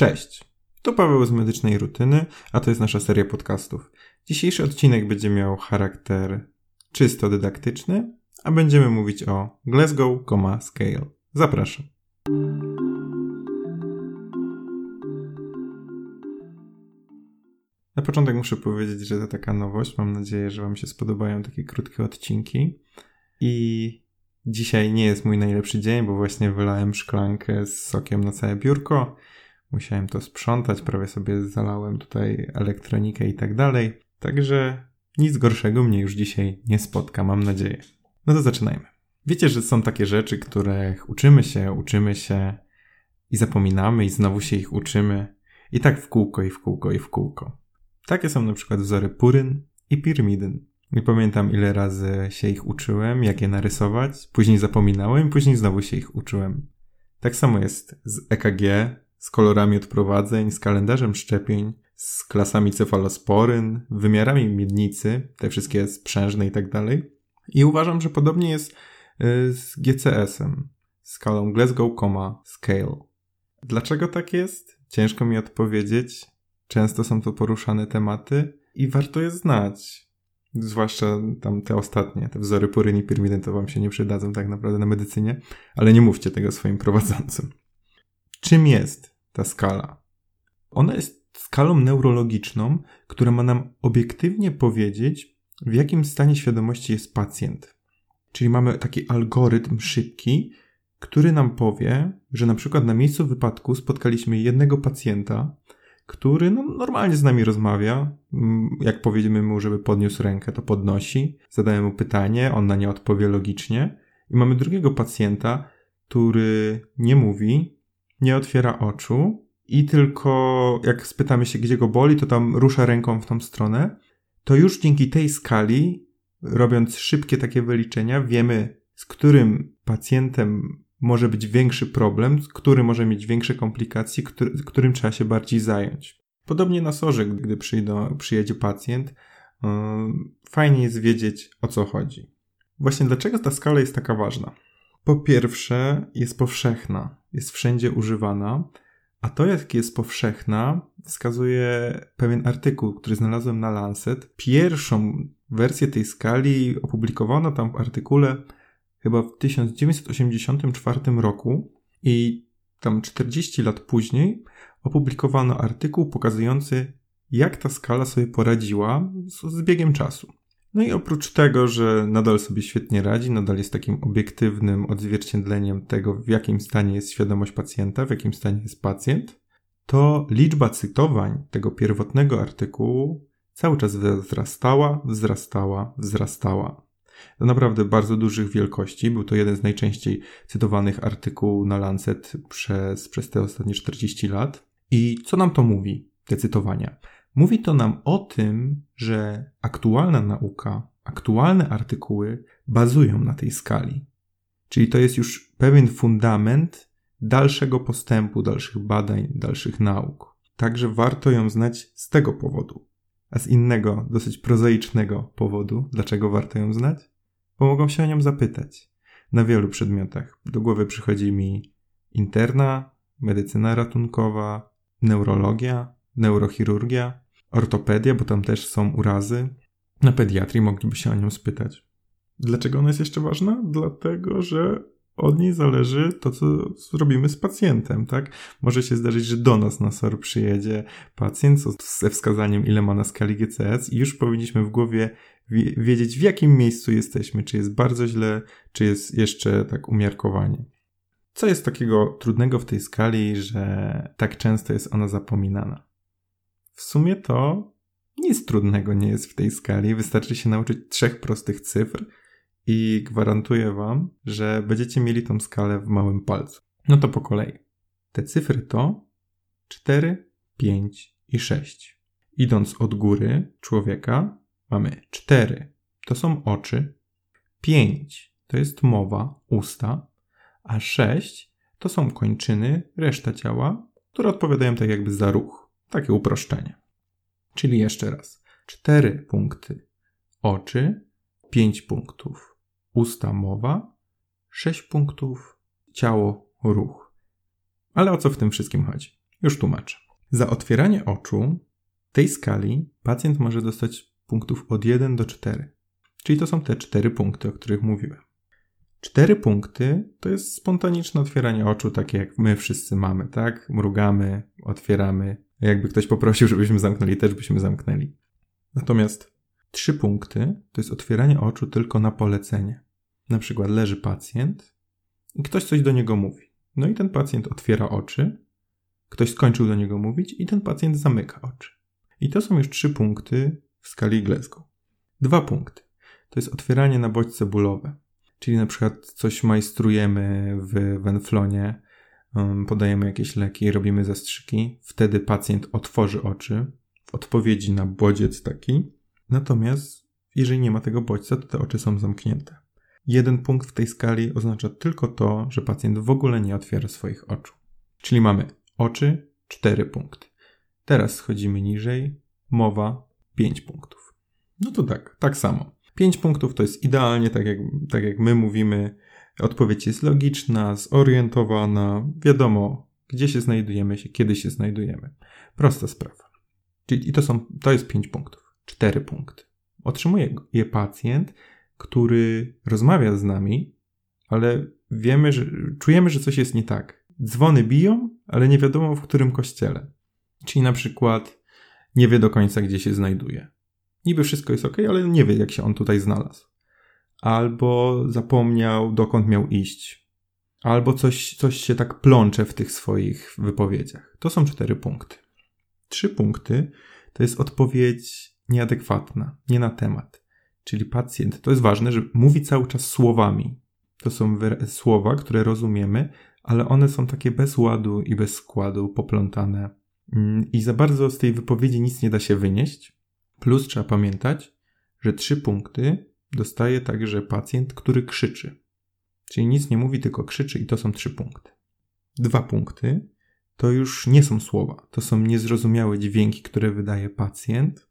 Cześć, to Paweł z Medycznej Rutyny, a to jest nasza seria podcastów. Dzisiejszy odcinek będzie miał charakter czysto dydaktyczny, a będziemy mówić o Glasgow, Scale. Zapraszam. Na początek muszę powiedzieć, że to taka nowość. Mam nadzieję, że Wam się spodobają takie krótkie odcinki. I dzisiaj nie jest mój najlepszy dzień, bo właśnie wylałem szklankę z sokiem na całe biurko. Musiałem to sprzątać, prawie sobie zalałem tutaj elektronikę i tak dalej. Także nic gorszego mnie już dzisiaj nie spotka, mam nadzieję. No to zaczynajmy. Wiecie, że są takie rzeczy, których uczymy się, uczymy się i zapominamy i znowu się ich uczymy. I tak w kółko, i w kółko, i w kółko. Takie są na przykład wzory puryn i piramidyn. Nie pamiętam ile razy się ich uczyłem, jak je narysować, później zapominałem, później znowu się ich uczyłem. Tak samo jest z EKG, z kolorami odprowadzeń, z kalendarzem szczepień, z klasami cefalosporyn, wymiarami miednicy, te wszystkie sprzężne i tak dalej. I uważam, że podobnie jest y, z GCS-em, skalą Glasgow, Scale. Dlaczego tak jest? Ciężko mi odpowiedzieć. Często są to poruszane tematy i warto je znać. Zwłaszcza tam te ostatnie, te wzory puryn i pirmidyn to wam się nie przydadzą tak naprawdę na medycynie, ale nie mówcie tego swoim prowadzącym. Czym jest ta skala? Ona jest skalą neurologiczną, która ma nam obiektywnie powiedzieć, w jakim stanie świadomości jest pacjent. Czyli mamy taki algorytm szybki, który nam powie, że na przykład na miejscu wypadku spotkaliśmy jednego pacjenta, który no, normalnie z nami rozmawia. Mm, jak powiemy mu, żeby podniósł rękę, to podnosi. Zadajemy mu pytanie, on na nie odpowie logicznie. I mamy drugiego pacjenta, który nie mówi, nie otwiera oczu i tylko jak spytamy się, gdzie go boli, to tam rusza ręką w tą stronę. To już dzięki tej skali, robiąc szybkie takie wyliczenia, wiemy, z którym pacjentem może być większy problem, który może mieć większe komplikacje, który, którym trzeba się bardziej zająć. Podobnie na sorze, gdy przyjdą, przyjedzie pacjent, yy, fajnie jest wiedzieć o co chodzi. Właśnie dlaczego ta skala jest taka ważna? Po pierwsze, jest powszechna, jest wszędzie używana, a to, jak jest powszechna, wskazuje pewien artykuł, który znalazłem na Lancet. Pierwszą wersję tej skali opublikowano tam w artykule chyba w 1984 roku i tam 40 lat później opublikowano artykuł pokazujący, jak ta skala sobie poradziła z, z biegiem czasu. No i oprócz tego, że nadal sobie świetnie radzi, nadal jest takim obiektywnym odzwierciedleniem tego, w jakim stanie jest świadomość pacjenta, w jakim stanie jest pacjent, to liczba cytowań tego pierwotnego artykułu cały czas wzrastała, wzrastała, wzrastała do naprawdę bardzo dużych wielkości. Był to jeden z najczęściej cytowanych artykułów na Lancet przez, przez te ostatnie 40 lat. I co nam to mówi, te cytowania? Mówi to nam o tym, że aktualna nauka, aktualne artykuły bazują na tej skali. Czyli to jest już pewien fundament dalszego postępu, dalszych badań, dalszych nauk. Także warto ją znać z tego powodu. A z innego, dosyć prozaicznego powodu, dlaczego warto ją znać? bo mogą się o nią zapytać. Na wielu przedmiotach. Do głowy przychodzi mi interna, medycyna ratunkowa, neurologia, neurochirurgia, ortopedia, bo tam też są urazy. Na pediatrii mogliby się o nią spytać. Dlaczego ona jest jeszcze ważna? Dlatego, że od niej zależy to, co zrobimy z pacjentem, tak? Może się zdarzyć, że do nas na SOR przyjedzie pacjent ze wskazaniem, ile ma na skali GCS i już powinniśmy w głowie wiedzieć, w jakim miejscu jesteśmy, czy jest bardzo źle, czy jest jeszcze tak umiarkowanie. Co jest takiego trudnego w tej skali, że tak często jest ona zapominana? W sumie to nic trudnego nie jest w tej skali, wystarczy się nauczyć trzech prostych cyfr i gwarantuję Wam, że będziecie mieli tą skalę w małym palcu. No to po kolei. Te cyfry to 4, 5 i 6. Idąc od góry człowieka, mamy 4 to są oczy, 5 to jest mowa, usta, a 6 to są kończyny, reszta ciała, które odpowiadają tak jakby za ruch. Takie uproszczenie. Czyli jeszcze raz. 4 punkty oczy, 5 punktów usta, mowa, 6 punktów ciało, ruch. Ale o co w tym wszystkim chodzi? Już tłumaczę. Za otwieranie oczu tej skali pacjent może dostać punktów od 1 do 4. Czyli to są te 4 punkty, o których mówiłem. 4 punkty to jest spontaniczne otwieranie oczu, takie jak my wszyscy mamy, tak? Mrugamy, otwieramy. Jakby ktoś poprosił, żebyśmy zamknęli, też byśmy zamknęli. Natomiast 3 punkty to jest otwieranie oczu tylko na polecenie. Na przykład leży pacjent i ktoś coś do niego mówi. No i ten pacjent otwiera oczy, ktoś skończył do niego mówić i ten pacjent zamyka oczy. I to są już trzy punkty w skali Glasgow. Dwa punkty. To jest otwieranie na bodźce bólowe. Czyli na przykład coś majstrujemy w wenflonie, podajemy jakieś leki, robimy zastrzyki. Wtedy pacjent otworzy oczy w odpowiedzi na bodziec taki. Natomiast jeżeli nie ma tego bodźca, to te oczy są zamknięte. Jeden punkt w tej skali oznacza tylko to, że pacjent w ogóle nie otwiera swoich oczu. Czyli mamy oczy, 4 punkty. Teraz schodzimy niżej, mowa, 5 punktów. No to tak, tak samo. 5 punktów to jest idealnie, tak jak, tak jak my mówimy. Odpowiedź jest logiczna, zorientowana, wiadomo, gdzie się znajdujemy, kiedy się znajdujemy. Prosta sprawa. Czyli to, są, to jest 5 punktów. 4 punkty. Otrzymuje je pacjent, który rozmawia z nami, ale wiemy, że czujemy, że coś jest nie tak. Dzwony biją, ale nie wiadomo w którym kościele. Czyli na przykład nie wie do końca, gdzie się znajduje. Niby wszystko jest ok, ale nie wie, jak się on tutaj znalazł. Albo zapomniał, dokąd miał iść. Albo coś, coś się tak plącze w tych swoich wypowiedziach. To są cztery punkty. Trzy punkty to jest odpowiedź nieadekwatna, nie na temat. Czyli pacjent, to jest ważne, że mówi cały czas słowami. To są słowa, które rozumiemy, ale one są takie bez ładu i bez składu, poplątane. Mm, I za bardzo z tej wypowiedzi nic nie da się wynieść. Plus trzeba pamiętać, że trzy punkty dostaje także pacjent, który krzyczy. Czyli nic nie mówi, tylko krzyczy, i to są trzy punkty. Dwa punkty to już nie są słowa, to są niezrozumiałe dźwięki, które wydaje pacjent,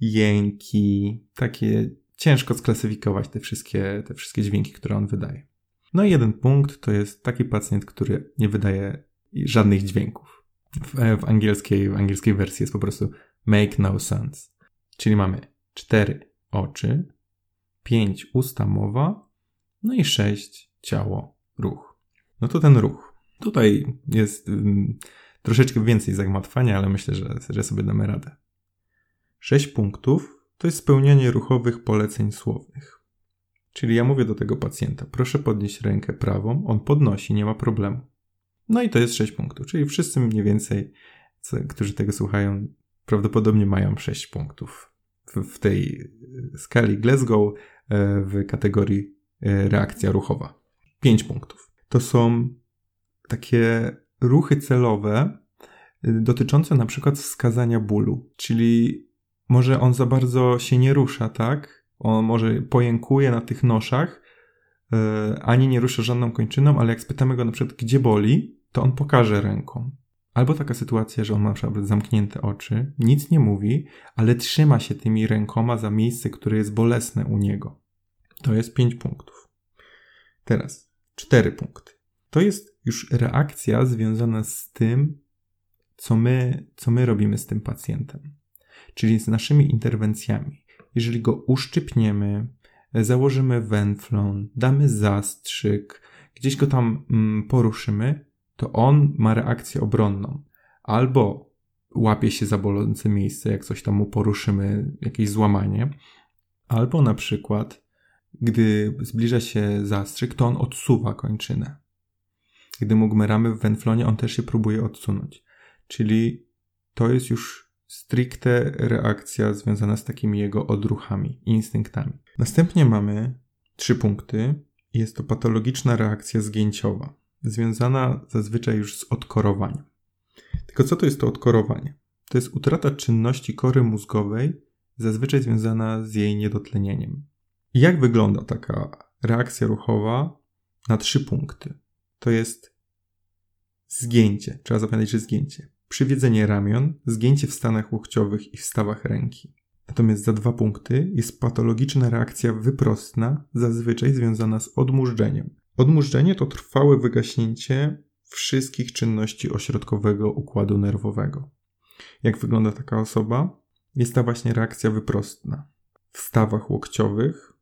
jęki, takie ciężko sklasyfikować te wszystkie, te wszystkie dźwięki, które on wydaje. No i jeden punkt to jest taki pacjent, który nie wydaje żadnych dźwięków. W, w, angielskiej, w angielskiej wersji jest po prostu make no sense. Czyli mamy cztery oczy, pięć usta mowa, no i sześć ciało ruch. No to ten ruch. Tutaj jest um, troszeczkę więcej zagmatwania, ale myślę, że, że sobie damy radę. Sześć punktów to jest spełnianie ruchowych poleceń słownych. Czyli ja mówię do tego pacjenta, proszę podnieść rękę prawą, on podnosi, nie ma problemu. No i to jest 6 punktów, czyli wszyscy mniej więcej, którzy tego słuchają, prawdopodobnie mają 6 punktów w, w tej skali Glasgow e, w kategorii e, reakcja ruchowa. 5 punktów. To są takie ruchy celowe e, dotyczące na przykład wskazania bólu, czyli może on za bardzo się nie rusza, tak? On może pojękuje na tych noszach, ani nie rusza żadną kończyną, ale jak spytamy go na przykład, gdzie boli, to on pokaże ręką. Albo taka sytuacja, że on ma na przykład zamknięte oczy, nic nie mówi, ale trzyma się tymi rękoma za miejsce, które jest bolesne u niego. To jest 5 punktów. Teraz 4 punkty. To jest już reakcja związana z tym, co my, co my robimy z tym pacjentem czyli z naszymi interwencjami. Jeżeli go uszczypniemy, założymy wenflon, damy zastrzyk, gdzieś go tam mm, poruszymy, to on ma reakcję obronną. Albo łapie się za bolące miejsce, jak coś tam mu poruszymy, jakieś złamanie, albo na przykład, gdy zbliża się zastrzyk, to on odsuwa kończynę. Gdy mu gmeramy w wenflonie, on też się próbuje odsunąć. Czyli to jest już stricte reakcja związana z takimi jego odruchami, instynktami. Następnie mamy trzy punkty. Jest to patologiczna reakcja zgięciowa, związana zazwyczaj już z odkorowaniem. Tylko co to jest to odkorowanie? To jest utrata czynności kory mózgowej, zazwyczaj związana z jej niedotlenieniem. Jak wygląda taka reakcja ruchowa na trzy punkty? To jest zgięcie. Trzeba zapamiętać, że zgięcie przywiedzenie ramion, zgięcie w stanach łokciowych i w stawach ręki. Natomiast za dwa punkty jest patologiczna reakcja wyprostna, zazwyczaj związana z odmurzczeniem. Odmurzczenie to trwałe wygaśnięcie wszystkich czynności ośrodkowego układu nerwowego. Jak wygląda taka osoba? Jest ta właśnie reakcja wyprostna. W stawach łokciowych,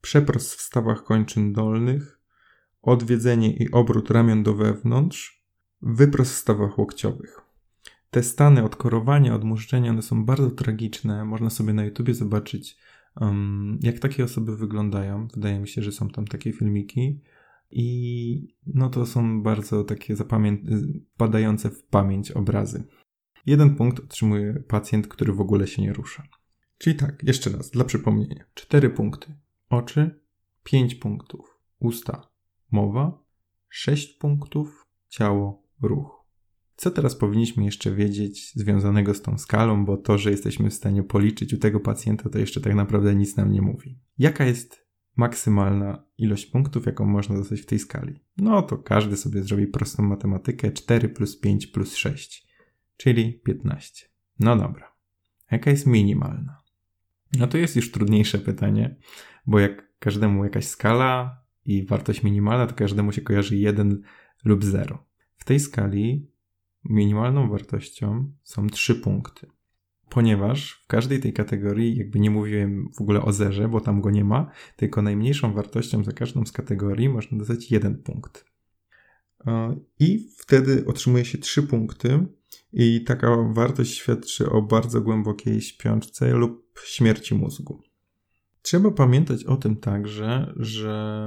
przeprost w stawach kończyn dolnych, odwiedzenie i obrót ramion do wewnątrz, wyprost w stawach łokciowych. Te stany odkorowania, odmurzczenia, one są bardzo tragiczne. Można sobie na YouTubie zobaczyć, um, jak takie osoby wyglądają. Wydaje mi się, że są tam takie filmiki. I no to są bardzo takie badające w pamięć obrazy. Jeden punkt otrzymuje pacjent, który w ogóle się nie rusza. Czyli tak, jeszcze raz, dla przypomnienia. Cztery punkty. Oczy, pięć punktów. Usta, mowa, sześć punktów. Ciało, ruch. Co teraz powinniśmy jeszcze wiedzieć związanego z tą skalą, bo to, że jesteśmy w stanie policzyć u tego pacjenta, to jeszcze tak naprawdę nic nam nie mówi. Jaka jest maksymalna ilość punktów, jaką można dostać w tej skali? No to każdy sobie zrobi prostą matematykę 4 plus 5 plus 6, czyli 15. No dobra. Jaka jest minimalna? No to jest już trudniejsze pytanie, bo jak każdemu jakaś skala i wartość minimalna, to każdemu się kojarzy 1 lub 0. W tej skali minimalną wartością są 3 punkty. Ponieważ w każdej tej kategorii, jakby nie mówiłem w ogóle o zerze, bo tam go nie ma, tylko najmniejszą wartością za każdą z kategorii można dostać jeden punkt. I wtedy otrzymuje się 3 punkty, i taka wartość świadczy o bardzo głębokiej śpiączce lub śmierci mózgu. Trzeba pamiętać o tym także, że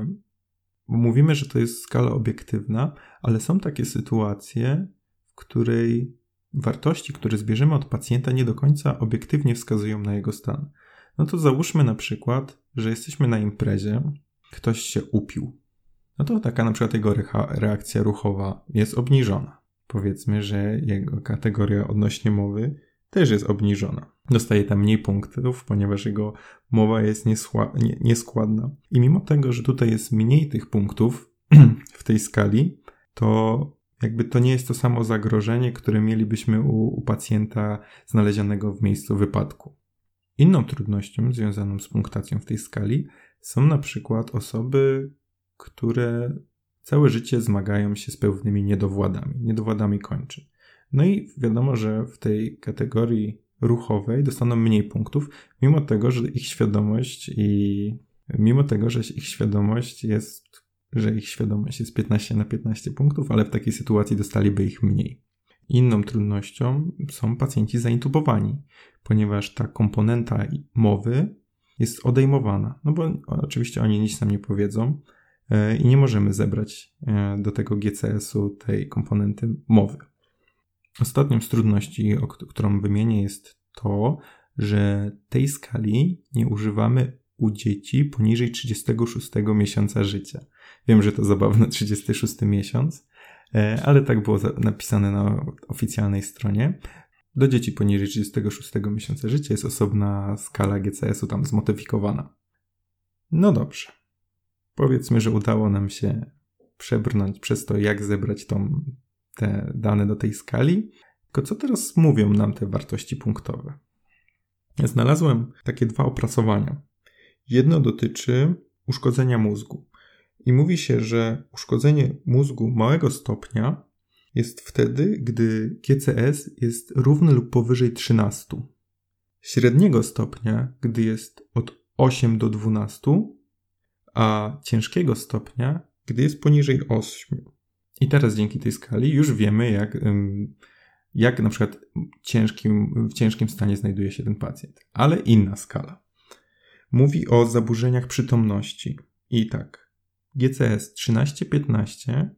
mówimy, że to jest skala obiektywna, ale są takie sytuacje, w której wartości, które zbierzemy od pacjenta, nie do końca obiektywnie wskazują na jego stan. No to załóżmy na przykład, że jesteśmy na imprezie, ktoś się upił. No to taka na przykład jego reakcja ruchowa jest obniżona. Powiedzmy, że jego kategoria odnośnie mowy też jest obniżona. Dostaje tam mniej punktów, ponieważ jego mowa jest nieskładna. I mimo tego, że tutaj jest mniej tych punktów w tej skali, to jakby to nie jest to samo zagrożenie, które mielibyśmy u, u pacjenta znalezionego w miejscu wypadku. Inną trudnością związaną z punktacją w tej skali są na przykład osoby, które całe życie zmagają się z pewnymi niedowładami, niedowładami kończyn. No i wiadomo, że w tej kategorii ruchowej dostaną mniej punktów, mimo tego, że ich świadomość i mimo tego, że ich świadomość jest że ich świadomość jest 15 na 15 punktów, ale w takiej sytuacji dostaliby ich mniej. Inną trudnością są pacjenci zaintubowani, ponieważ ta komponenta mowy jest odejmowana. No bo oczywiście oni nic nam nie powiedzą e, i nie możemy zebrać e, do tego GCS-u tej komponenty mowy. Ostatnią z trudności, którą wymienię, jest to, że tej skali nie używamy u dzieci poniżej 36 miesiąca życia. Wiem, że to zabawne 36 miesiąc, e, ale tak było napisane na oficjalnej stronie. Do dzieci poniżej 36 miesiąca życia jest osobna skala GCS-u tam zmodyfikowana. No dobrze. Powiedzmy, że udało nam się przebrnąć przez to, jak zebrać tą, te dane do tej skali. Tylko co teraz mówią nam te wartości punktowe? Znalazłem takie dwa opracowania. Jedno dotyczy uszkodzenia mózgu. I mówi się, że uszkodzenie mózgu małego stopnia jest wtedy, gdy GCS jest równy lub powyżej 13. Średniego stopnia, gdy jest od 8 do 12, a ciężkiego stopnia, gdy jest poniżej 8. I teraz dzięki tej skali już wiemy, jak, jak na przykład ciężkim, w ciężkim stanie znajduje się ten pacjent. Ale inna skala. Mówi o zaburzeniach przytomności. I tak, GCS 13-15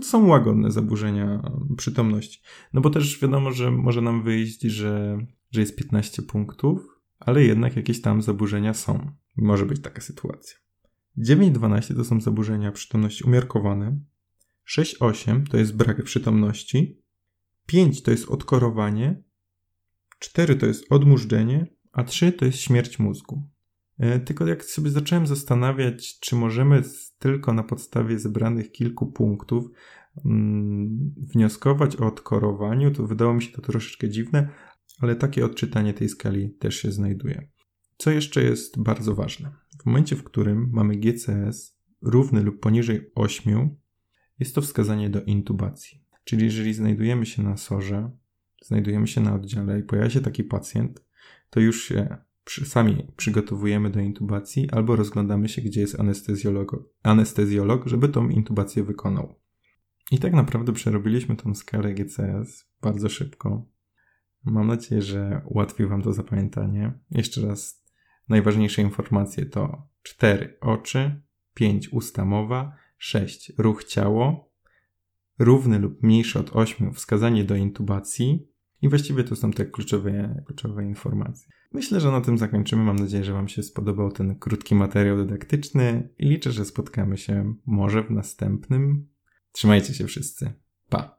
to są łagodne zaburzenia przytomności. No bo też wiadomo, że może nam wyjść, że, że jest 15 punktów, ale jednak jakieś tam zaburzenia są. Może być taka sytuacja. 9-12 to są zaburzenia przytomności umiarkowane. 6-8 to jest brak przytomności. 5 to jest odkorowanie. 4 to jest odmurzdzenie, a 3 to jest śmierć mózgu. E, tylko jak sobie zacząłem zastanawiać, czy możemy tylko na podstawie zebranych kilku punktów mm, wnioskować o odkorowaniu, to wydało mi się to troszeczkę dziwne, ale takie odczytanie tej skali też się znajduje. Co jeszcze jest bardzo ważne? W momencie, w którym mamy GCS równy lub poniżej 8, jest to wskazanie do intubacji. Czyli jeżeli znajdujemy się na sorze, znajdujemy się na oddziale i pojawia się taki pacjent, to już się sami przygotowujemy do intubacji albo rozglądamy się, gdzie jest anestezjolog, anestezjolog, żeby tą intubację wykonał. I tak naprawdę przerobiliśmy tą skalę GCS bardzo szybko. Mam nadzieję, że ułatwi Wam to zapamiętanie. Jeszcze raz, najważniejsze informacje to 4 oczy, 5 usta mowa, 6 ruch ciało, równy lub mniejszy od 8 wskazanie do intubacji i właściwie to są te kluczowe, kluczowe informacje. Myślę, że na tym zakończymy. Mam nadzieję, że Wam się spodobał ten krótki materiał dydaktyczny i liczę, że spotkamy się może w następnym. Trzymajcie się wszyscy. Pa!